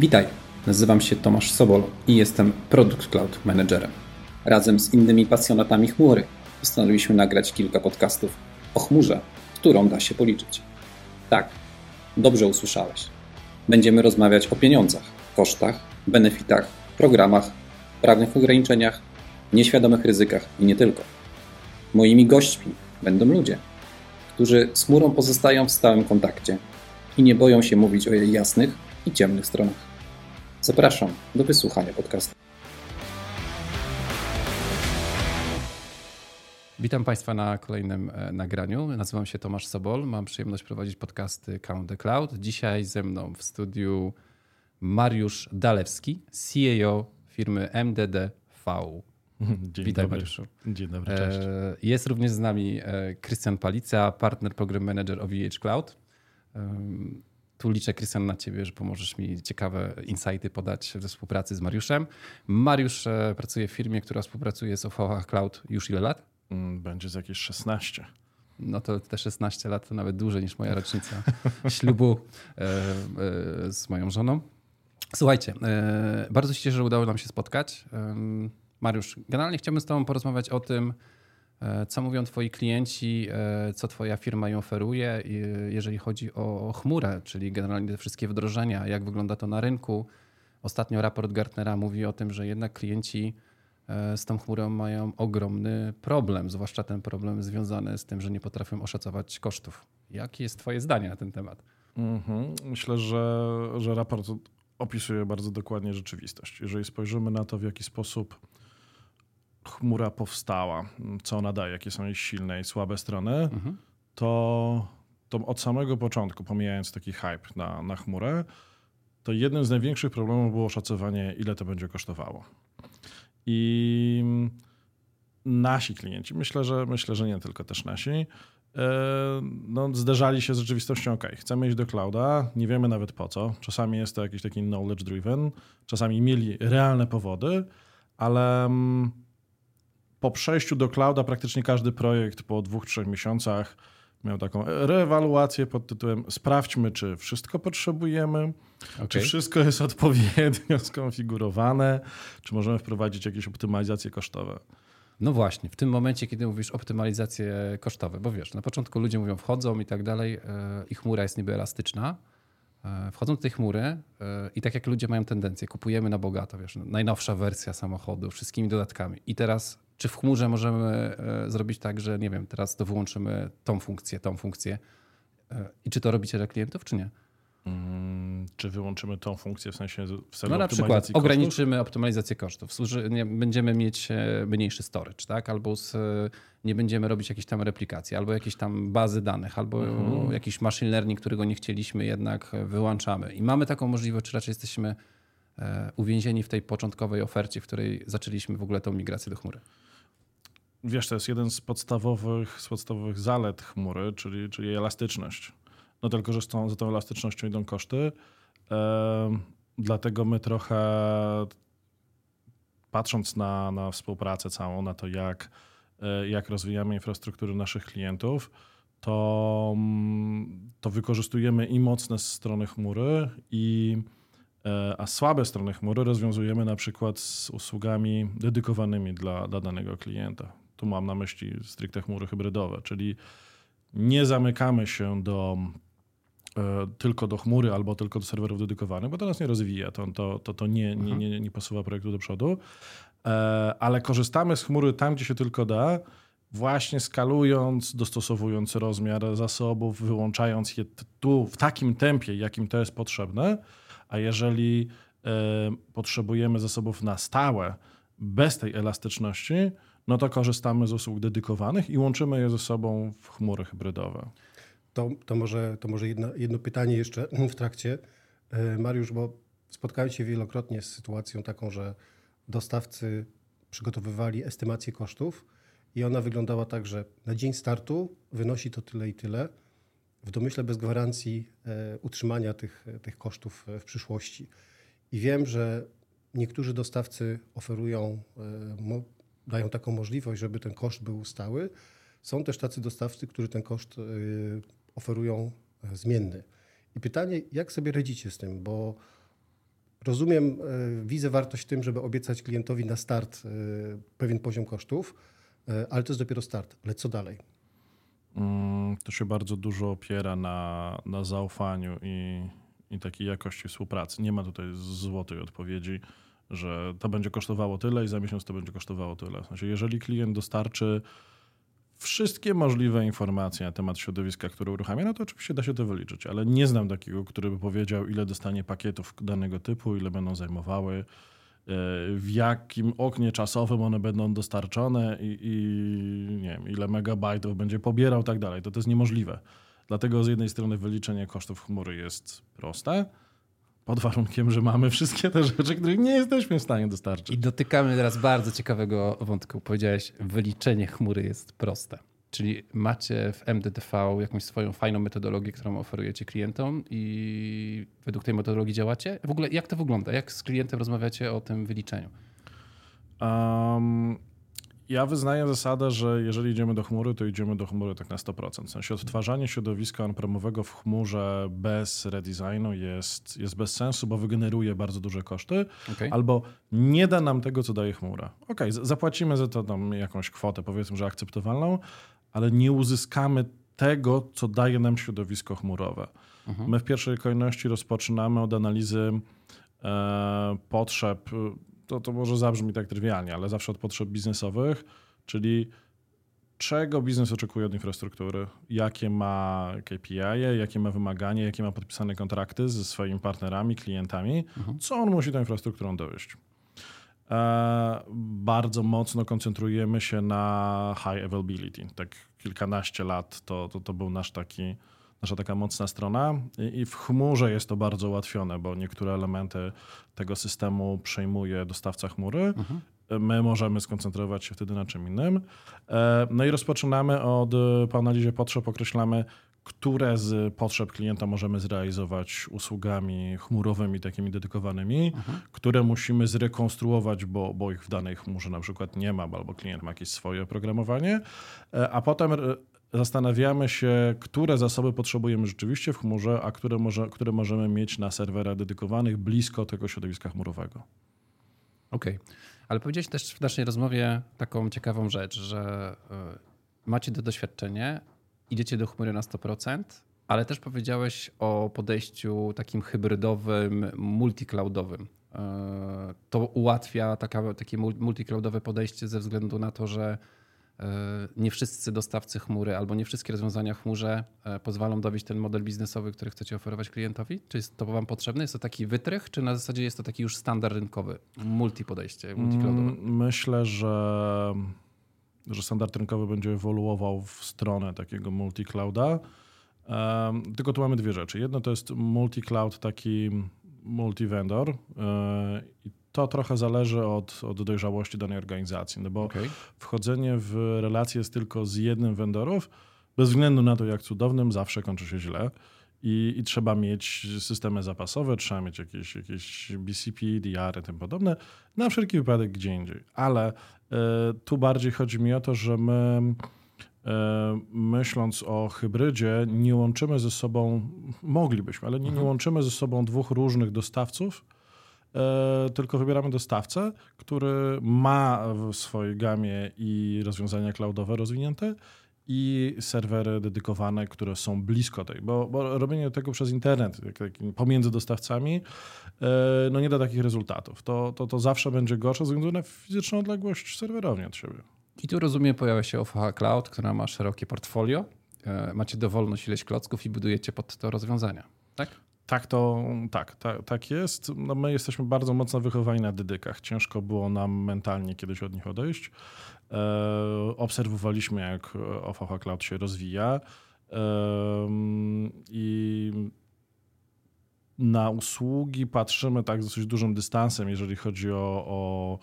Witaj, nazywam się Tomasz Sobol i jestem Product Cloud Managerem. Razem z innymi pasjonatami chmury postanowiliśmy nagrać kilka podcastów o chmurze, którą da się policzyć. Tak, dobrze usłyszałeś. Będziemy rozmawiać o pieniądzach, kosztach, benefitach, programach, prawnych ograniczeniach, nieświadomych ryzykach i nie tylko. Moimi gośćmi będą ludzie, którzy z chmurą pozostają w stałym kontakcie i nie boją się mówić o jej jasnych i ciemnych stronach. Zapraszam do wysłuchania podcastu. Witam Państwa na kolejnym e, nagraniu. Nazywam się Tomasz Sobol. Mam przyjemność prowadzić podcasty Count the Cloud. Dzisiaj ze mną w studiu Mariusz Dalewski, CEO firmy MDDV. Dzień Witaj, dobry. Mariuszu. Dzień dobry, cześć. E, jest również z nami e, Krystian Palica, partner program manager OVH Cloud. Tu liczę, Krystian, na ciebie, że pomożesz mi ciekawe insighty podać we współpracy z Mariuszem. Mariusz pracuje w firmie, która współpracuje z OVH Cloud już ile lat? Mm, będzie z jakieś 16. No to te 16 lat to nawet dłużej niż moja rocznica ślubu e, e, z moją żoną. Słuchajcie, e, bardzo się cieszę, że udało nam się spotkać. Mariusz, generalnie chciałbym z Tobą porozmawiać o tym, co mówią Twoi klienci, co Twoja firma im oferuje, jeżeli chodzi o chmurę, czyli generalnie te wszystkie wdrożenia, jak wygląda to na rynku. Ostatnio raport Gartnera mówi o tym, że jednak klienci E, z tą chmurą mają ogromny problem, zwłaszcza ten problem związany z tym, że nie potrafią oszacować kosztów. Jakie jest Twoje zdanie na ten temat? Mhm. Myślę, że, że raport opisuje bardzo dokładnie rzeczywistość. Jeżeli spojrzymy na to, w jaki sposób chmura powstała, co ona daje, jakie są jej silne i słabe strony, mhm. to, to od samego początku, pomijając taki hype na, na chmurę, to jednym z największych problemów było szacowanie, ile to będzie kosztowało. I nasi klienci, myślę, że myślę, że nie tylko też nasi, e, no, zderzali się z rzeczywistością, ok, chcemy iść do clouda, nie wiemy nawet po co. Czasami jest to jakiś taki knowledge driven, czasami mieli realne powody, ale mm, po przejściu do clouda praktycznie każdy projekt po dwóch, trzech miesiącach miał taką reewaluację pod tytułem sprawdźmy, czy wszystko potrzebujemy, okay. czy wszystko jest odpowiednio skonfigurowane, czy możemy wprowadzić jakieś optymalizacje kosztowe. No właśnie, w tym momencie, kiedy mówisz optymalizacje kosztowe, bo wiesz, na początku ludzie mówią wchodzą i tak dalej e, i chmura jest niby elastyczna, e, wchodzą do tej chmury e, i tak jak ludzie mają tendencję, kupujemy na bogato, wiesz, najnowsza wersja samochodu, wszystkimi dodatkami i teraz czy w chmurze możemy e, zrobić tak, że nie wiem, teraz to wyłączymy tą funkcję, tą funkcję e, i czy to robicie dla klientów, czy nie? Hmm, czy wyłączymy tą funkcję w sensie w celu No na przykład kosztów? ograniczymy optymalizację kosztów. Służy, nie, będziemy mieć e, mniejszy storage, tak? Albo z, nie będziemy robić jakiejś tam replikacji, albo jakieś tam bazy danych, albo mhm. jakiś machine learning, którego nie chcieliśmy, jednak wyłączamy. I mamy taką możliwość, czy raczej jesteśmy uwięzieni w tej początkowej ofercie, w której zaczęliśmy w ogóle tą migrację do chmury wiesz, to jest jeden z podstawowych, z podstawowych zalet chmury, czyli, czyli elastyczność. No tylko, że z tą, za tą elastycznością idą koszty. E, dlatego my trochę patrząc na, na współpracę całą, na to jak, e, jak rozwijamy infrastruktury naszych klientów, to, mm, to wykorzystujemy i mocne strony chmury, i, e, a słabe strony chmury rozwiązujemy na przykład z usługami dedykowanymi dla, dla danego klienta. Tu mam na myśli stricte chmury hybrydowe, czyli nie zamykamy się do e, tylko do chmury albo tylko do serwerów dedykowanych, bo to nas nie rozwija, to, to, to, to nie, nie, nie, nie posuwa projektu do przodu, e, ale korzystamy z chmury tam, gdzie się tylko da, właśnie skalując, dostosowując rozmiar zasobów, wyłączając je tu w takim tempie, jakim to jest potrzebne, a jeżeli e, potrzebujemy zasobów na stałe, bez tej elastyczności, no to korzystamy z usług dedykowanych i łączymy je ze sobą w chmury hybrydowe. To, to może, to może jedno, jedno pytanie jeszcze w trakcie. E, Mariusz, bo spotkałem się wielokrotnie z sytuacją taką, że dostawcy przygotowywali estymację kosztów i ona wyglądała tak, że na dzień startu wynosi to tyle i tyle, w domyśle bez gwarancji e, utrzymania tych, tych kosztów w przyszłości. I wiem, że niektórzy dostawcy oferują e, dają taką możliwość, żeby ten koszt był stały. Są też tacy dostawcy, którzy ten koszt oferują e, zmienny. I pytanie, jak sobie radzicie z tym, bo rozumiem, e, widzę wartość w tym, żeby obiecać klientowi na start e, pewien poziom kosztów, e, ale to jest dopiero start. Ale co dalej? Mm, To się bardzo dużo opiera na, na zaufaniu i, i takiej jakości współpracy. Nie ma tutaj złotej odpowiedzi, że to będzie kosztowało tyle i za miesiąc to będzie kosztowało tyle. W jeżeli klient dostarczy wszystkie możliwe informacje na temat środowiska, które uruchamia, no to oczywiście da się to wyliczyć, ale nie znam takiego, który by powiedział, ile dostanie pakietów danego typu, ile będą zajmowały, w jakim oknie czasowym one będą dostarczone i, i nie wiem, ile megabajtów będzie pobierał i tak dalej. To to jest niemożliwe. Dlatego z jednej strony wyliczenie kosztów chmury jest proste, pod warunkiem, że mamy wszystkie te rzeczy, których nie jesteśmy w stanie dostarczyć. I dotykamy teraz bardzo ciekawego wątku. Powiedziałeś, wyliczenie chmury jest proste. Czyli macie w MDTV jakąś swoją fajną metodologię, którą oferujecie klientom i według tej metodologii działacie? W ogóle jak to wygląda? Jak z klientem rozmawiacie o tym wyliczeniu? Um, ja wyznaję zasadę, że jeżeli idziemy do chmury, to idziemy do chmury tak na 100%. W sensie odtwarzanie środowiska on-premowego w chmurze bez redesignu jest, jest bez sensu, bo wygeneruje bardzo duże koszty, Okay? albo nie da nam tego, co daje chmura. Okej, z- zapłacimy za to tam jakąś kwotę, powiedzmy, że akceptowalną, ale nie uzyskamy tego, co daje nam środowisko chmurowe. Mhm. My w pierwszej kolejności rozpoczynamy od analizy e, potrzeb, to, to może zabrzmi tak trywialnie, ale zawsze od potrzeb biznesowych, czyli czego biznes oczekuje od infrastruktury, jakie ma KPI, jakie ma wymagania, jakie ma podpisane kontrakty ze swoimi partnerami, klientami, Mhm. co on musi tą infrastrukturą dowieść. E, bardzo mocno koncentrujemy się na high availability. Tak kilkanaście lat to, to, to był nasz taki, nasza taka mocna strona I, i w chmurze jest to bardzo ułatwione, bo niektóre elementy tego systemu przejmuje dostawca chmury. Mhm. My możemy skoncentrować się wtedy na czym innym. E, No i rozpoczynamy od, po analizie potrzeb określamy, które z potrzeb klienta możemy zrealizować usługami chmurowymi, takimi dedykowanymi, które musimy zrekonstruować, bo, bo ich w danej chmurze na przykład nie ma, albo klient ma jakieś swoje oprogramowanie, E, a potem e, zastanawiamy się, które zasoby potrzebujemy rzeczywiście w chmurze, a które, może, które możemy mieć na serwerach dedykowanych blisko tego środowiska chmurowego. Okej. Ale powiedziałeś też w naszej rozmowie taką ciekawą rzecz, że y, macie to doświadczenie, idziecie do chmury na 100%, ale też powiedziałeś o podejściu takim hybrydowym, multicloudowym. Y, To ułatwia takie mul- multicloudowe podejście ze względu na to, że y, nie wszyscy dostawcy chmury albo nie wszystkie rozwiązania w chmurze y, pozwolą dowieść ten model biznesowy, który chcecie oferować klientowi? Czy jest to wam potrzebne? Jest to taki wytrych, czy na zasadzie jest to taki już standard rynkowy, multi podejście, multicloudowe? Mm, Myślę, że, że standard rynkowy będzie ewoluował w stronę takiego multi-clouda. Tylko tu mamy dwie rzeczy. Jedno to jest multi-cloud, taki multi-vendor e, i to trochę zależy od, od dojrzałości danej organizacji, no bo Okej. wchodzenie w relacje z tylko z jednym vendorów, bez względu na to, jak cudownym, zawsze kończy się źle. I, I trzeba mieć systemy zapasowe, trzeba mieć jakieś, jakieś BCP, DR i tym podobne, na wszelki wypadek gdzie indziej. Ale e, tu bardziej chodzi mi o to, że my e, myśląc o hybrydzie, nie łączymy ze sobą, moglibyśmy, ale nie, nie Mhm. łączymy ze sobą dwóch różnych dostawców, e, tylko wybieramy dostawcę, który ma w swojej gamie i rozwiązania cloudowe rozwinięte i serwery dedykowane, które są blisko tej, bo, bo robienie tego przez internet, pomiędzy dostawcami, e, no nie da takich rezultatów. To, to, to zawsze będzie gorsze ze względu na fizyczną odległość serwerowni od siebie. I tu rozumiem, pojawia się OVH Cloud, która ma szerokie portfolio. E, Macie dowolność ileś klocków i budujecie pod to rozwiązania. Tak? Tak to, tak, ta, tak jest. No my jesteśmy bardzo mocno wychowani na dedykach. Ciężko było nam mentalnie kiedyś od nich odejść. E, obserwowaliśmy, jak OVH Cloud się rozwija Em, i na usługi patrzymy tak z dosyć dużym dystansem, jeżeli chodzi o, o,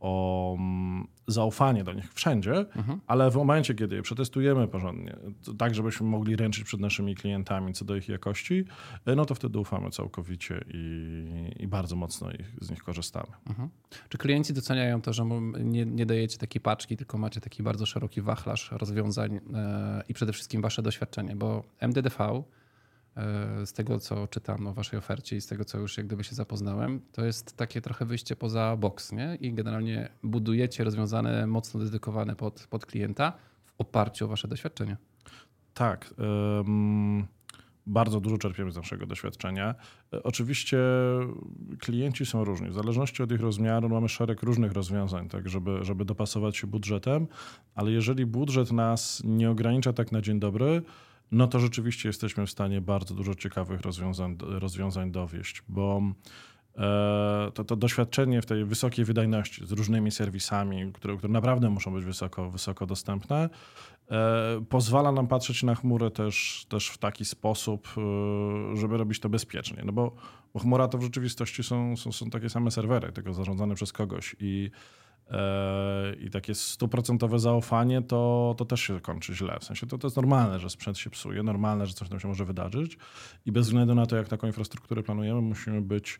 o mm, zaufanie do nich wszędzie, Mhm. ale w momencie, kiedy je przetestujemy porządnie, tak żebyśmy mogli ręczyć przed naszymi klientami co do ich jakości, e, no to wtedy ufamy całkowicie i, i bardzo mocno ich, z nich korzystamy. Mhm. Czy klienci doceniają to, że nie, nie dajecie takiej paczki, tylko macie taki bardzo szeroki wachlarz rozwiązań e, i przede wszystkim wasze doświadczenie? Bo MDDV z tego, co czytam o waszej ofercie i z tego, co już jak gdyby się zapoznałem, to jest takie trochę wyjście poza boks, nie? I generalnie budujecie rozwiązane, mocno dedykowane pod, pod klienta w oparciu o wasze doświadczenie. Tak. Um, bardzo dużo czerpiemy z naszego doświadczenia. E, oczywiście klienci są różni. W zależności od ich rozmiaru mamy szereg różnych rozwiązań, tak, żeby, żeby dopasować się budżetem, ale jeżeli budżet nas nie ogranicza tak na dzień dobry, no to rzeczywiście jesteśmy w stanie bardzo dużo ciekawych rozwiązań, rozwiązań dowieść, bo e, to, to doświadczenie w tej wysokiej wydajności z różnymi serwisami, które, które naprawdę muszą być wysoko, wysoko dostępne, e, pozwala nam patrzeć na chmurę też, też w taki sposób, e, żeby robić to bezpiecznie. No bo, bo chmura to w rzeczywistości są, są, są takie same serwery, tylko zarządzane przez kogoś i i takie stuprocentowe zaufanie, to, to też się kończy źle. W sensie to, to jest normalne, że sprzęt się psuje, normalne, że coś tam się może wydarzyć i bez względu na to, jak taką infrastrukturę planujemy, musimy być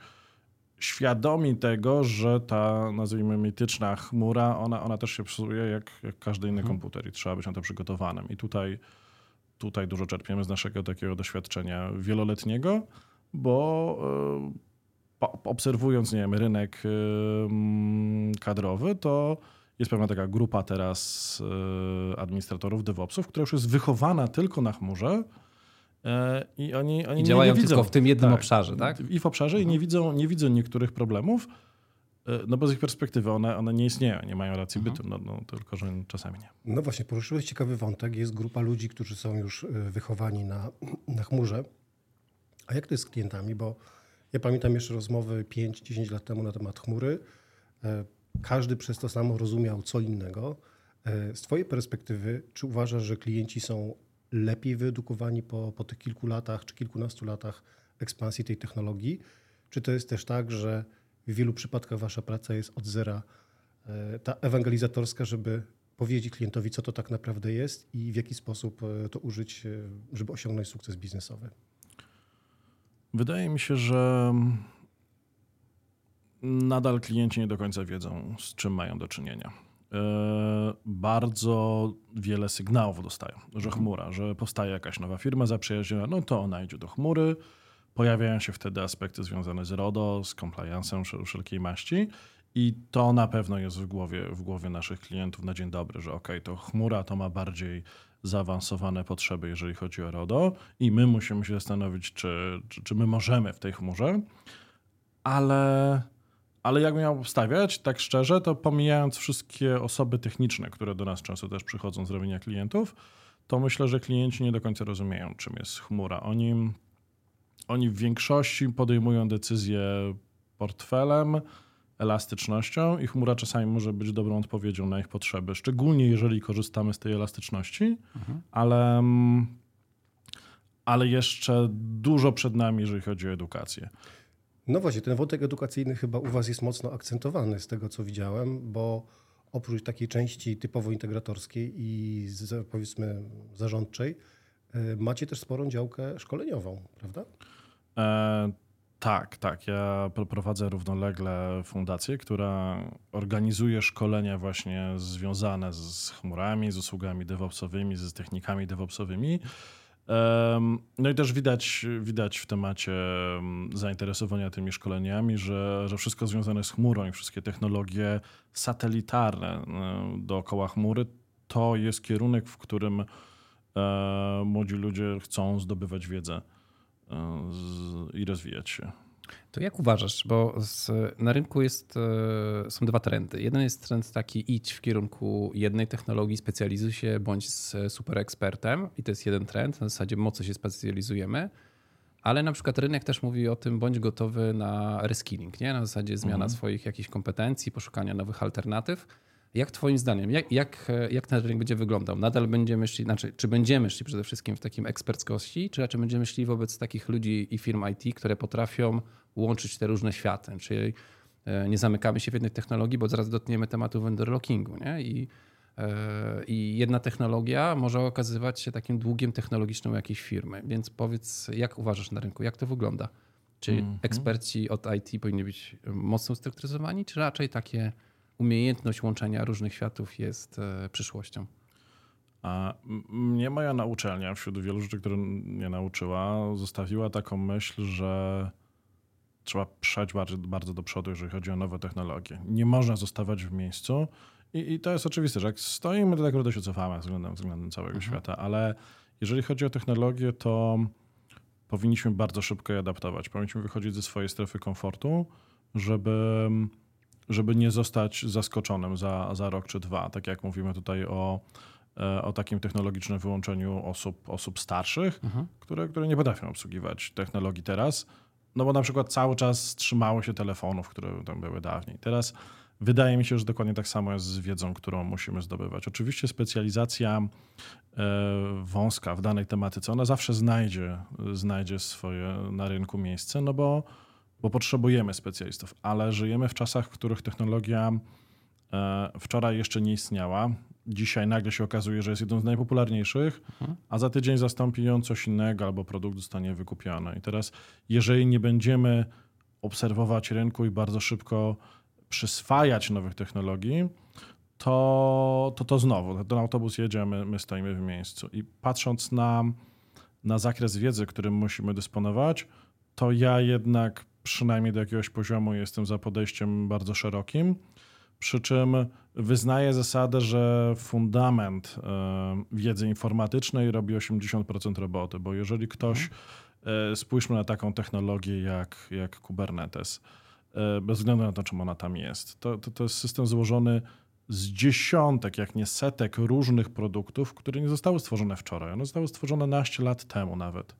świadomi tego, że ta, nazwijmy, mityczna chmura, ona, ona też się psuje jak, jak każdy inny mhm. komputer i trzeba być na to przygotowanym. I tutaj, tutaj dużo czerpiemy z naszego takiego doświadczenia wieloletniego, bo e, obserwując, nie wiem, rynek kadrowy, to jest pewna taka grupa teraz y, administratorów, DevOpsów, która już jest wychowana tylko na chmurze e, i oni, oni I działają nie, nie tylko w tym jednym tak, obszarze, tak? I w obszarze mhm. i nie mhm. widzą, nie widzą niektórych problemów, e, no bo z ich perspektywy one, one nie istnieją, nie mają racji mhm. bytu, no, no, tylko że czasami nie. No właśnie, poruszyłeś ciekawy wątek. Jest grupa ludzi, którzy są już wychowani na, na chmurze. A jak to jest z klientami? Bo ja pamiętam jeszcze rozmowy 5-10 lat temu na temat chmury. E, każdy przez to samo rozumiał co innego. E, z Twojej perspektywy, czy uważasz, że klienci są lepiej wyedukowani po, po tych kilku latach czy kilkunastu latach ekspansji tej technologii? Czy to jest też tak, że w wielu przypadkach Wasza praca jest od zera e, ta ewangelizatorska, żeby powiedzieć klientowi, co to tak naprawdę jest i w jaki sposób to użyć, żeby osiągnąć sukces biznesowy? Wydaje mi się, że nadal klienci nie do końca wiedzą, z czym mają do czynienia. E, bardzo wiele sygnałów dostają, że chmura, że powstaje jakaś nowa firma zaprzyjaźniona, no to ona idzie do chmury. Pojawiają się wtedy aspekty związane z RODO, z compliance'em wszelkiej maści. I to na pewno jest w głowie, w głowie naszych klientów na dzień dobry, że ok, to chmura to ma bardziej zaawansowane potrzeby, jeżeli chodzi o RODO, i my musimy się zastanowić, czy, czy, czy my możemy w tej chmurze, ale, ale jak miał wstawiać, tak szczerze, to pomijając wszystkie osoby techniczne, które do nas często też przychodzą z robienia klientów, to myślę, że klienci nie do końca rozumieją, czym jest chmura. Oni, oni w większości podejmują decyzje portfelem, elastycznością i chmura czasami może być dobrą odpowiedzią na ich potrzeby, szczególnie jeżeli korzystamy z tej elastyczności, mhm. ale, mm, ale jeszcze dużo przed nami, jeżeli chodzi o edukację. No właśnie, ten wątek edukacyjny chyba u Was jest mocno akcentowany z tego, co widziałem, bo oprócz takiej części typowo integratorskiej i powiedzmy zarządczej, y, macie też sporą działkę szkoleniową, prawda? E tak, tak. Ja prowadzę równolegle fundację, która organizuje szkolenia właśnie związane z chmurami, z usługami DevOpsowymi, z technikami DevOpsowymi. No i też widać, widać w temacie zainteresowania tymi szkoleniami, że, że wszystko związane z chmurą i wszystkie technologie satelitarne dookoła chmury to jest kierunek, w którym młodzi ludzie chcą zdobywać wiedzę i rozwijać się. To jak uważasz, bo z, na rynku jest, e, są dwa trendy. Jeden jest trend taki idź w kierunku jednej technologii, specjalizuj się, bądź super ekspertem i to jest jeden trend, na zasadzie mocno się specjalizujemy, ale na przykład rynek też mówi o tym, bądź gotowy na reskilling, nie? na zasadzie zmiana mhm. swoich jakichś kompetencji, poszukania nowych alternatyw. Jak Twoim zdaniem, jak, jak, jak ten rynek będzie wyglądał? Nadal będziemy szli, znaczy, czy będziemy szli przede wszystkim w takim eksperckości, czy raczej będziemy szli wobec takich ludzi i firm IT, które potrafią łączyć te różne światy? Czyli e, nie zamykamy się w jednej technologii, bo zaraz dotkniemy tematu vendor lockingu. Nie? I, e, I jedna technologia może okazywać się takim długiem technologicznym jakiejś firmy. Więc powiedz, jak uważasz na rynku, jak to wygląda? Czy mm -hmm. eksperci od IT powinni być mocno ustrukturyzowani, czy raczej takie umiejętność łączenia różnych światów jest e, przyszłością? A mnie moja nauczelnia, wśród wielu rzeczy, które mnie nauczyła, zostawiła taką myśl, że trzeba przejść bardzo, bardzo do przodu, jeżeli chodzi o nowe technologie. Nie można zostawać w miejscu. I, I, to jest oczywiste, że jak stoimy, to tak naprawdę się cofamy względem, względem całego mhm. świata, ale jeżeli chodzi o technologię, to powinniśmy bardzo szybko je adaptować. Powinniśmy wychodzić ze swojej strefy komfortu, żeby, żeby nie zostać zaskoczonym za, za rok czy dwa. Tak jak mówimy tutaj o, e, o takim technologicznym wyłączeniu osób, osób starszych, mhm. które, które nie potrafią obsługiwać technologii teraz. No bo na przykład cały czas trzymały się telefonów, które tam były dawniej. Teraz wydaje mi się, że dokładnie tak samo jest z wiedzą, którą musimy zdobywać. Oczywiście specjalizacja e, wąska w danej tematyce, ona zawsze znajdzie, znajdzie swoje na rynku miejsce, no bo, bo potrzebujemy specjalistów, ale żyjemy w czasach, w których technologia e, wczoraj jeszcze nie istniała. Dzisiaj nagle się okazuje, że jest jedną z najpopularniejszych, mhm. a za tydzień zastąpi ją coś innego albo produkt zostanie wykupiony. I teraz, jeżeli nie będziemy obserwować rynku i bardzo szybko przyswajać nowych technologii, to to, to znowu, ten autobus jedzie, my, my stoimy w miejscu. I patrząc na, na zakres wiedzy, którym musimy dysponować, to ja jednak przynajmniej do jakiegoś poziomu jestem za podejściem bardzo szerokim. Przy czym wyznaję zasadę, że fundament e, wiedzy informatycznej robi 80% roboty, bo jeżeli ktoś, mhm. spójrzmy na taką technologię jak, jak Kubernetes, E, bez względu na to, czym ona tam jest. To, to, to jest system złożony z dziesiątek, jak nie setek różnych produktów, które nie zostały stworzone wczoraj. One zostały stworzone naście lat temu nawet.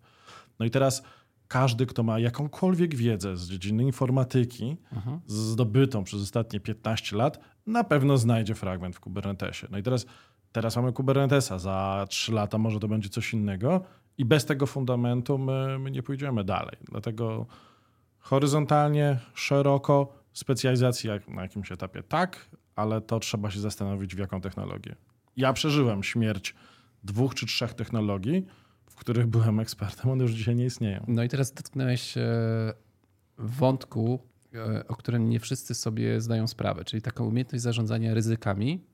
No i teraz każdy, kto ma jakąkolwiek wiedzę z dziedziny informatyki, mhm. zdobytą przez ostatnie 15 lat, na pewno znajdzie fragment w Kubernetesie. No i teraz, teraz mamy Kubernetesa, za 3 lata może to będzie coś innego i bez tego fundamentu my, my nie pójdziemy dalej. Dlatego horyzontalnie, szeroko, specjalizacji na jakimś etapie tak, ale to trzeba się zastanowić, w jaką technologię. Ja przeżyłem śmierć dwóch czy trzech technologii, których byłem ekspertem, one już dzisiaj nie istnieją. No i teraz dotknąłeś e, wątku, e, o którym nie wszyscy sobie zdają sprawę, czyli taką umiejętność zarządzania ryzykami.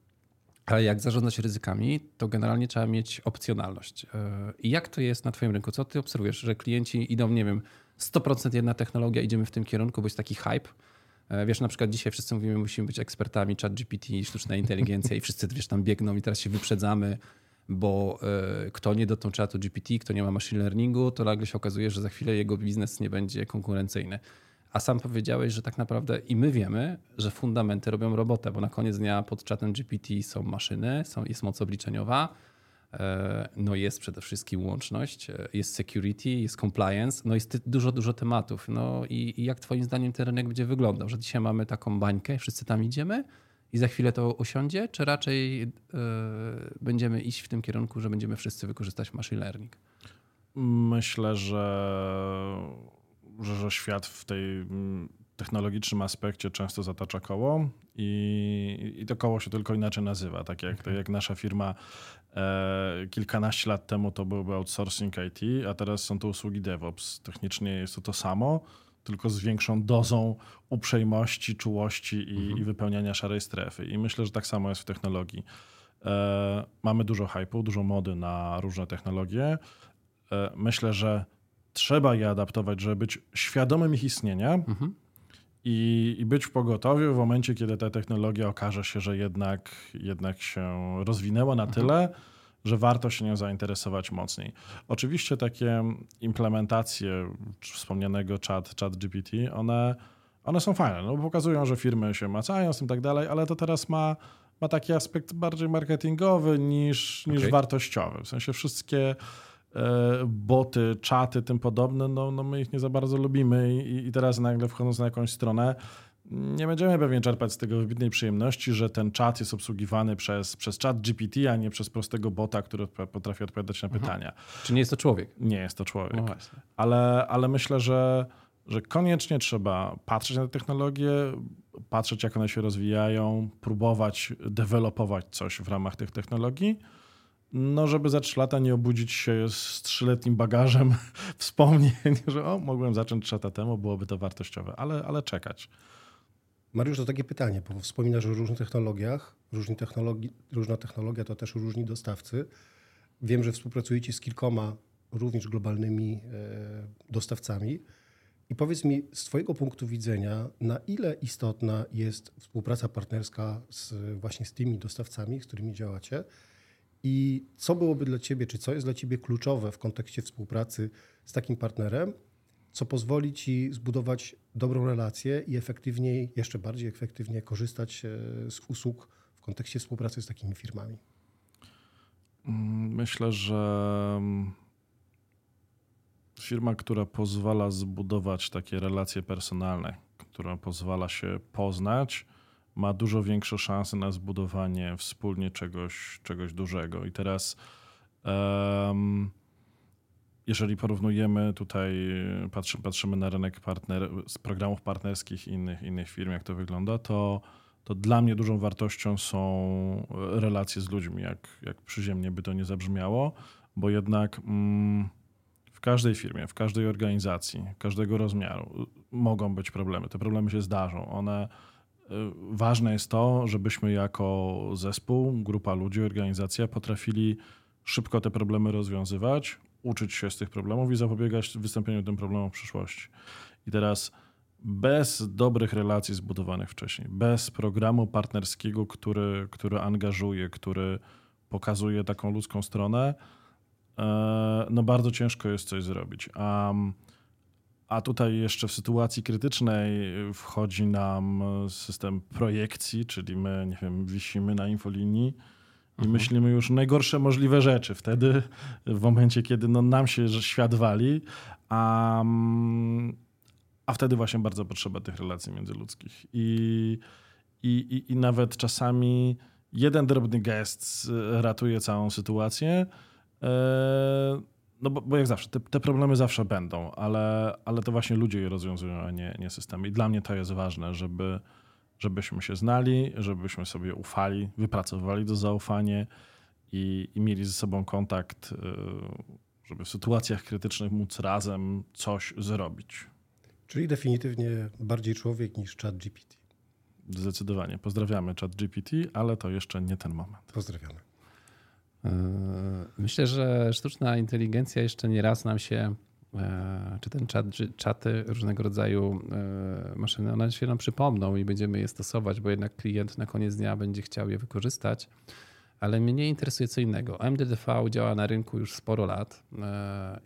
Ale jak zarządzać ryzykami, to generalnie trzeba mieć opcjonalność. E, I jak to jest na Twoim rynku? Co Ty obserwujesz, że klienci idą, nie wiem, 100% jedna technologia, idziemy w tym kierunku, bo jest taki hype. Wiesz, na przykład dzisiaj wszyscy mówimy, musimy być ekspertami chat GPT, sztuczna inteligencja i wszyscy, wiesz, tam biegną i teraz się wyprzedzamy, bo y, kto nie dotknął czatu GPT, kto nie ma machine learningu, to nagle się okazuje, że za chwilę jego biznes nie będzie konkurencyjny. A sam powiedziałeś, że tak naprawdę i my wiemy, że fundamenty robią robotę, bo na koniec dnia pod czatem GPT są maszyny, są, jest moc obliczeniowa, E, no jest przede wszystkim łączność, e, jest security, jest compliance, no jest dużo, dużo tematów. No i, i jak twoim zdaniem ten rynek będzie wyglądał? Że dzisiaj mamy taką bańkę, wszyscy tam idziemy i za chwilę to usiądzie, czy raczej yy, będziemy iść w tym kierunku, że będziemy wszyscy wykorzystać machine learning? Myślę, że, że, że świat w tej technologicznym aspekcie często zatacza koło i, i to koło się tylko inaczej nazywa. Tak jak, okay. tak jak nasza firma e, kilkanaście lat temu to byłby outsourcing IT, a teraz są to usługi DevOps. Technicznie jest to to samo, tylko z większą dozą uprzejmości, czułości i, mhm. i wypełniania szarej strefy. I myślę, że tak samo jest w technologii. E, mamy dużo hype'u, dużo mody na różne technologie. E, myślę, że trzeba je adaptować, żeby być świadomym ich istnienia. Mhm i, być w pogotowiu w momencie, kiedy ta technologia okaże się, że jednak, jednak się rozwinęła na mhm. Że warto się nią zainteresować mocniej. Oczywiście takie implementacje wspomnianego chat, chat GPT, one, one są fajne, no bo pokazują, że firmy się macają z tym tak dalej, ale to teraz ma, ma taki aspekt bardziej marketingowy niż, niż okay. wartościowy. W sensie wszystkie E, boty, czaty, tym podobne, no, no my ich nie za bardzo lubimy i, i teraz nagle wchodząc na jakąś stronę, nie będziemy pewnie czerpać z tego wybitnej przyjemności, że ten czat jest obsługiwany przez, przez czat GPT, a nie przez prostego bota, który potrafi odpowiadać na mhm. pytania. Czy nie jest to człowiek? Nie jest to człowiek. No ale, ale myślę, że, że koniecznie trzeba patrzeć na te technologie, patrzeć jak one się rozwijają, próbować dewelopować coś w ramach tych technologii no żeby za trzy lata nie obudzić się z trzyletnim bagażem wspomnień, że o, mogłem zacząć trzy lata temu, byłoby to wartościowe, ale, ale czekać. Mariusz, to takie pytanie, bo wspominasz o różnych technologiach. Różni technologi różna technologia to też różni dostawcy. Wiem, że współpracujecie z kilkoma również globalnymi e, dostawcami. I powiedz mi, z Twojego punktu widzenia, na ile istotna jest współpraca partnerska z, właśnie z tymi dostawcami, z którymi działacie? I co byłoby dla Ciebie, czy co jest dla Ciebie kluczowe w kontekście współpracy z takim partnerem, co pozwoli Ci zbudować dobrą relację i efektywniej, jeszcze bardziej efektywnie korzystać e, z usług w kontekście współpracy z takimi firmami? Myślę, że mm, firma, która pozwala zbudować takie relacje personalne, która pozwala się poznać, ma dużo większe szanse na zbudowanie wspólnie czegoś, czegoś dużego. I teraz, um, jeżeli porównujemy tutaj, patrzy, patrzymy na rynek partner, z programów partnerskich innych, innych firm, jak to wygląda, to, to dla mnie dużą wartością są relacje z ludźmi, jak, jak przyziemnie by to nie zabrzmiało, bo jednak. Mm, każdej firmie, w każdej organizacji, każdego rozmiaru mogą być problemy. Te problemy się zdarzą. One y, ważne jest to, żebyśmy jako zespół, grupa ludzi, organizacja potrafili szybko te problemy rozwiązywać, uczyć się z tych problemów i zapobiegać wystąpieniu tym problemom w przyszłości. I teraz bez dobrych relacji zbudowanych wcześniej, bez programu partnerskiego, który, który angażuje, który pokazuje taką ludzką stronę, E, no bardzo ciężko jest coś zrobić. A, a tutaj jeszcze w sytuacji krytycznej wchodzi nam system projekcji, czyli my, nie wiem, wisimy na infolinii i mhm. myślimy już najgorsze możliwe rzeczy. Wtedy, w momencie, kiedy no, nam się świat wali, a, a wtedy właśnie bardzo potrzeba tych relacji międzyludzkich. I, i, i, i nawet czasami jeden drobny gest ratuje całą sytuację, E, no bo, bo jak zawsze, te, te, problemy zawsze będą, ale, ale to właśnie ludzie je rozwiązują, a nie, nie systemy. I dla mnie to jest ważne, żeby, żebyśmy się znali, żebyśmy sobie ufali, wypracowywali to zaufanie i, i mieli ze sobą kontakt, e, żeby w sytuacjach krytycznych móc razem coś zrobić. Czyli definitywnie bardziej człowiek niż chat GPT. Zdecydowanie. Pozdrawiamy chat GPT, ale to jeszcze nie ten moment. Pozdrawiamy. E, myślę, że sztuczna inteligencja jeszcze nie raz nam się, czy ten czat, czy czaty różnego rodzaju e, maszyny, one się nam przypomną i będziemy je stosować, bo jednak klient na koniec dnia będzie chciał je wykorzystać. Ale mnie interesuje co innego. MDDV działa na rynku już sporo lat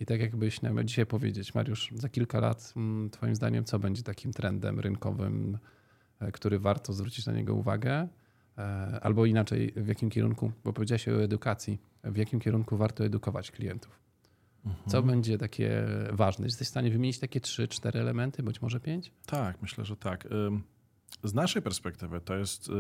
i tak jakbyś miał dzisiaj powiedzieć, Mariusz, za kilka lat mm, twoim zdaniem co będzie takim trendem rynkowym, który warto zwrócić na niego uwagę? E, albo inaczej, w jakim kierunku, bo powiedziałeś o edukacji, w jakim kierunku warto edukować klientów. Co mhm. będzie takie ważne? Jesteś w stanie wymienić takie trzy, cztery elementy, być może pięć? Tak, myślę, że tak. Z naszej perspektywy to jest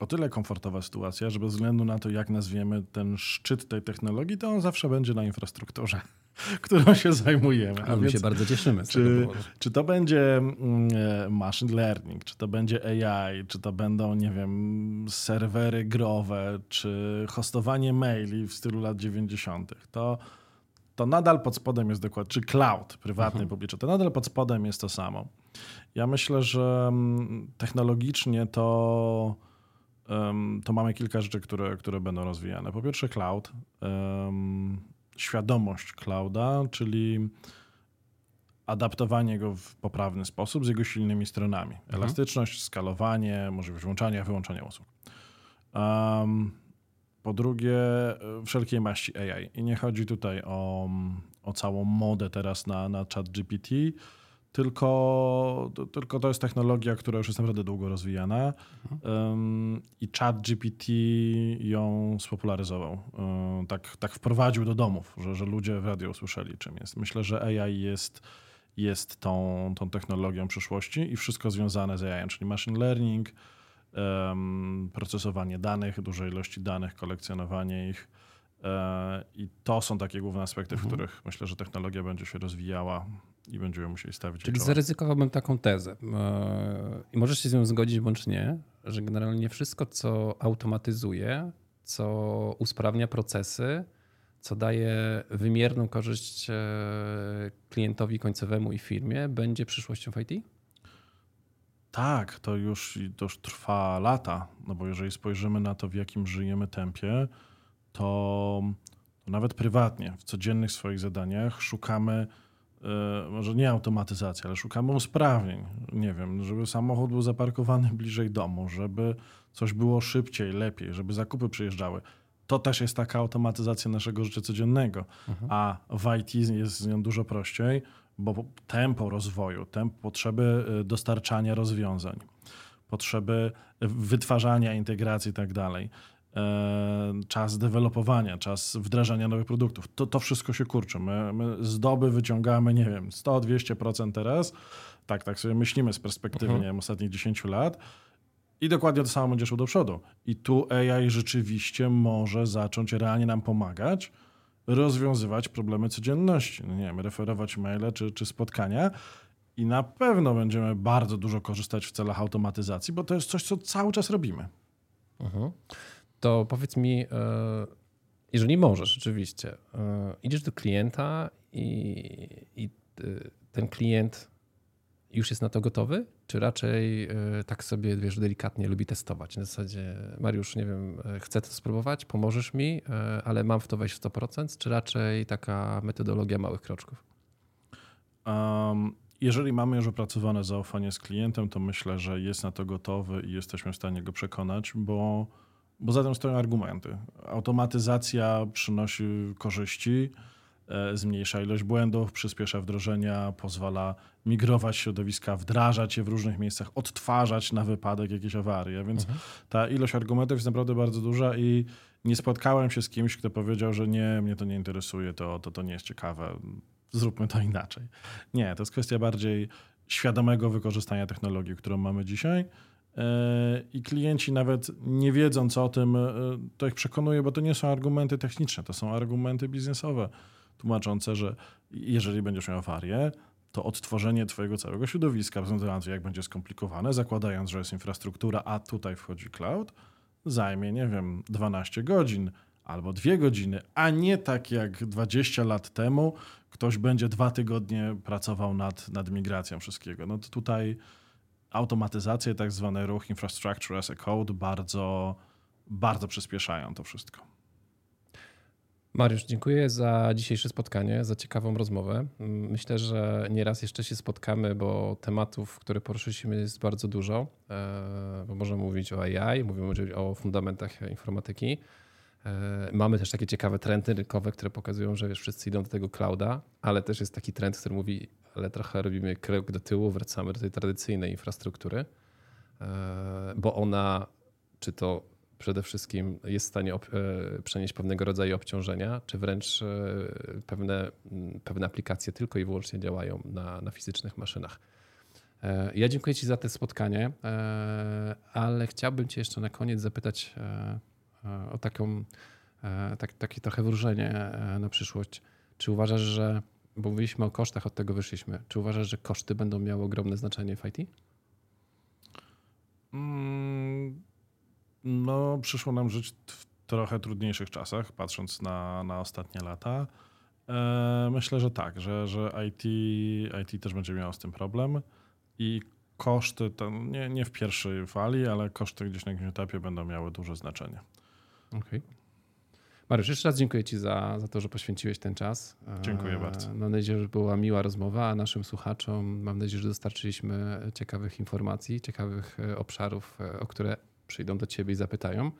o tyle komfortowa sytuacja, że bez względu na to, jak nazwiemy ten szczyt tej technologii, to on zawsze będzie na infrastrukturze, którą się zajmujemy. A, my się bardzo cieszymy. czy, czy to będzie mm, e, machine learning, czy to będzie AI, czy to będą, nie wiem, serwery growe, czy hostowanie maili w stylu lat 90., to, to nadal pod spodem jest dokładnie, czy cloud prywatny, mhm. publiczny, to nadal pod spodem jest to samo. Ja myślę, że mm, technologicznie to to mamy kilka rzeczy, które, które będą rozwijane. Po pierwsze, cloud, świadomość clouda, czyli adaptowanie go w poprawny sposób z jego silnymi stronami. Mhm. Elastyczność, skalowanie, możliwość włączania, wyłączania usług. Um, po drugie, wszelkiej maści AI. I nie chodzi tutaj o, o całą modę teraz na, na chat GPT, tylko, tylko to jest technologia, która już jest naprawdę długo rozwijana um, i chat GPT ją spopularyzował. Um, tak, tak wprowadził do domów, że, że ludzie w radio usłyszeli, czym jest. Myślę, że AI jest, jest tą, tą technologią przyszłości i wszystko związane z AI, czyli machine learning, procesowanie danych, dużej ilości danych, kolekcjonowanie ich. E, I to są takie główne aspekty, w mhm. których myślę, że technologia będzie się rozwijała i będziemy musieli stawić Czyli zaryzykowałbym taką tezę e, i możesz się z nią zgodzić bądź nie, że generalnie wszystko, co automatyzuje, co usprawnia procesy, co daje wymierną korzyść e, klientowi końcowemu i firmie, będzie przyszłością w IT? Tak, to już, to już trwa lata, no bo jeżeli spojrzymy na to, w jakim żyjemy tempie, to, to nawet prywatnie, w codziennych swoich zadaniach szukamy, e, może nie automatyzacji, ale szukamy usprawnień. Nie wiem, żeby samochód był zaparkowany bliżej domu, żeby coś było szybciej, lepiej, żeby zakupy przyjeżdżały. To też jest taka automatyzacja naszego życia codziennego, a w IT jest z nią dużo prościej, bo tempo rozwoju, tempo potrzeby y, dostarczania rozwiązań, potrzeby wytwarzania integracji i tak dalej, e, czas dewelopowania, czas wdrażania nowych produktów, to, to wszystko się kurczy. My, my z doby wyciągamy, nie wiem, 100-200% teraz, tak, tak sobie myślimy z perspektywy nie wiem, ostatnich 10 lat, i dokładnie to samo będzie szło do przodu. I tu AI rzeczywiście może zacząć realnie nam pomagać rozwiązywać problemy codzienności. No nie wiem, referować maile czy, czy spotkania. I na pewno będziemy bardzo dużo korzystać w celach automatyzacji, bo to jest coś, co cały czas robimy. Mhm. To powiedz mi, e, jeżeli możesz, rzeczywiście, e, idziesz do klienta i, i e, ten klient już jest na to gotowy? Czy raczej e, tak sobie, wiesz, delikatnie lubi testować? Na zasadzie, Mariusz, nie wiem, e, chcę to spróbować, pomożesz mi, e, ale mam w to wejść w 100%? Czy raczej taka metodologia małych kroczków? Um, jeżeli mamy już opracowane zaufanie z klientem, to myślę, że jest na to gotowy i jesteśmy w stanie go przekonać, bo, bo za tym stoją argumenty. Automatyzacja przynosi korzyści, zmniejsza ilość błędów, przyspiesza wdrożenia, pozwala migrować środowiska, wdrażać je w różnych miejscach, odtwarzać na wypadek jakiejś awarii. A więc mhm. ta ilość argumentów jest naprawdę bardzo duża i nie spotkałem się z kimś, kto powiedział, że nie, mnie to nie interesuje, to, to, to nie jest ciekawe, zróbmy to inaczej. Nie, to jest kwestia bardziej świadomego wykorzystania technologii, którą mamy dzisiaj. E, I klienci nawet nie wiedząc o tym, e, to ich przekonuje, bo to nie są argumenty techniczne, to są argumenty biznesowe tłumaczące, że jeżeli będziesz miał awarię, to odtworzenie twojego całego środowiska, bez jak będzie skomplikowane, zakładając, że jest infrastruktura, a tutaj wchodzi cloud, zajmie, nie wiem, 12 godzin albo dwie godziny, a nie tak jak 20 lat temu ktoś będzie dwa tygodnie pracował nad, nad migracją wszystkiego. No to tutaj automatyzacja, tak zwany ruch infrastructure as a code bardzo, bardzo przyspieszają to wszystko. Mariusz, dziękuję za dzisiejsze spotkanie, za ciekawą rozmowę. Myślę, że nieraz jeszcze się spotkamy, bo tematów, które poruszyliśmy jest bardzo dużo. E, bo możemy mówić o AI, mówimy o fundamentach informatyki. E, mamy też takie ciekawe trendy rynkowe, które pokazują, że wiesz, wszyscy idą do tego clouda, ale też jest taki trend, który mówi, ale trochę robimy krok do tyłu, wracamy do tej tradycyjnej infrastruktury, e, bo ona, czy to przede wszystkim jest w stanie e, przenieść pewnego rodzaju obciążenia, czy wręcz e, pewne, pewne aplikacje tylko i wyłącznie działają na, na fizycznych maszynach. E, ja dziękuję Ci za to spotkanie, ale chciałbym Cię jeszcze na koniec zapytać o taką, tak, takie trochę wróżenie na przyszłość. Czy uważasz, że, bo mówiliśmy o kosztach, od tego wyszliśmy, czy uważasz, że koszty będą miały ogromne znaczenie w IT? Mm no, przyszło nam żyć w trochę trudniejszych czasach, patrząc na, na ostatnie lata. E, myślę, że tak, że, że IT, IT też będzie miało z tym problem i koszty, to nie, nie w pierwszej fali, ale koszty gdzieś na jakimś etapie będą miały duże znaczenie. Okej. Okay. Mariusz, jeszcze raz dziękuję Ci za, za to, że poświęciłeś ten czas. Dziękuję e, bardzo. Mam nadzieję, że była miła rozmowa, a naszym słuchaczom mam nadzieję, że dostarczyliśmy ciekawych informacji, ciekawych e, obszarów, o które przyjdą do ciebie i zapytają,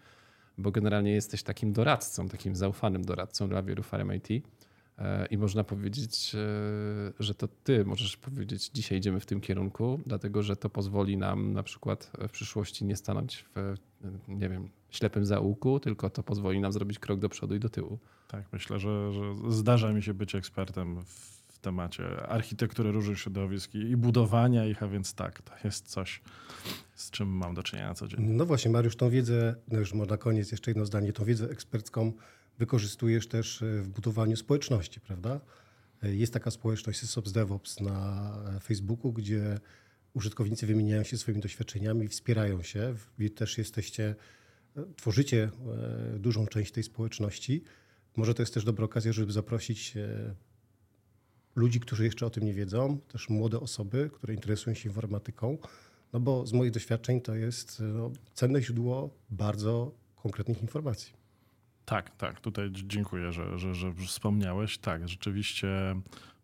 bo generalnie jesteś takim doradcą, takim zaufanym doradcą dla wielu farm IT. E, I można powiedzieć, e, że to ty możesz powiedzieć, dzisiaj idziemy w tym kierunku, dlatego że to pozwoli nam na przykład w przyszłości nie stanąć w, nie wiem, ślepym zaułku, tylko to pozwoli nam zrobić krok do przodu i do tyłu. Tak, myślę, że, że zdarza mi się być ekspertem w w temacie architektury różnych środowisk i budowania ich, a więc tak, to jest coś, z czym mam do czynienia na co dzień. No właśnie, Mariusz, tą wiedzę, no już na koniec jeszcze jedno zdanie, tą wiedzę ekspercką wykorzystujesz też e, w budowaniu społeczności, prawda? E, jest taka społeczność SysOps DevOps na e, Facebooku, gdzie użytkownicy wymieniają się swoimi doświadczeniami, wspierają się. Wy też jesteście, tworzycie dużą część tej społeczności. Może to jest też dobra okazja, żeby zaprosić ludzi, którzy jeszcze o tym nie wiedzą, też młode osoby, które interesują się informatyką, no bo z moich doświadczeń to jest no, cenne źródło bardzo konkretnych informacji. Tak, tak. Tutaj dziękuję, że, że, że wspomniałeś. Tak, rzeczywiście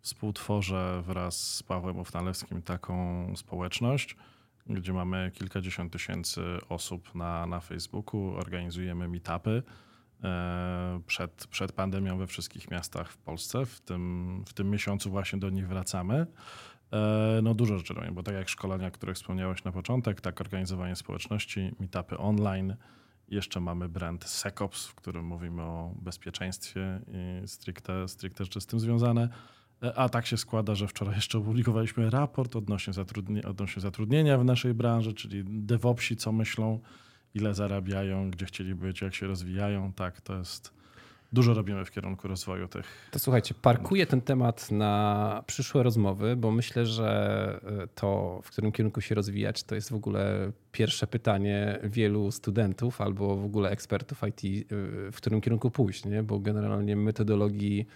współtworzę wraz z Pawłem Ufnalewskim taką społeczność, gdzie mamy kilkadziesiąt tysięcy osób na, na Facebooku, organizujemy meetupy e, przed, przed pandemią we wszystkich miastach w Polsce. W tym, w tym miesiącu właśnie do nich wracamy. E, no dużo rzeczy robię, bo tak jak szkolenia, o których wspomniałeś na początek, tak organizowanie społeczności, meetupy online. Jeszcze mamy brand SecOps, w którym mówimy o bezpieczeństwie i stricte, stricte rzeczy z tym związane. E, a tak się składa, że wczoraj jeszcze opublikowaliśmy raport odnośnie, zatrudni odnośnie zatrudnienia w naszej branży, czyli DevOpsi, co myślą, ile zarabiają, gdzie chcieli być, jak się rozwijają. Tak, to jest dużo robimy w kierunku rozwoju tych. To słuchajcie, parkuję ten temat na przyszłe rozmowy, bo myślę, że e, to, w którym kierunku się rozwijać, to jest w ogóle pierwsze pytanie wielu studentów albo w ogóle ekspertów IT, e, w którym kierunku pójść, nie? bo generalnie metodologii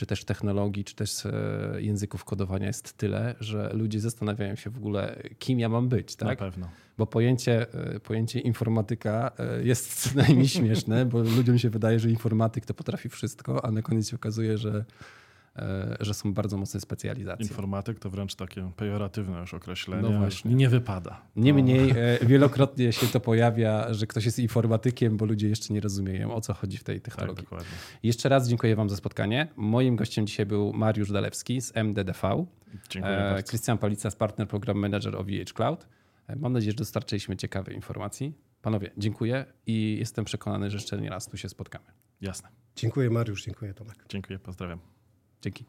czy też technologii, czy też e, języków kodowania jest tyle, że ludzie zastanawiają się w ogóle, kim ja mam być. Tak? Na pewno. Bo pojęcie, e, pojęcie informatyka e, jest co najmniej śmieszne, bo ludziom się wydaje, że informatyk to potrafi wszystko, a na koniec się okazuje, że że są bardzo mocne specjalizacje. Informatyk to wręcz takie pejoratywne już określenie. No właśnie. Nie wypada. Niemniej no. wielokrotnie się to pojawia, że ktoś jest informatykiem, bo ludzie jeszcze nie rozumieją, o co chodzi w tej technologii. Tak, dokładnie. Jeszcze raz dziękuję Wam za spotkanie. Moim gościem dzisiaj był Mariusz Dalewski z MDDV. Dziękuję e. Krystian Palica z Partner Program Manager OVH Cloud. E, mam nadzieję, że dostarczyliśmy ciekawej informacji. Panowie, dziękuję i jestem przekonany, że jeszcze nie raz tu się spotkamy. Jasne. Dziękuję Mariusz, dziękuję Tomek. Dziękuję, pozdrawiam. Dzięki.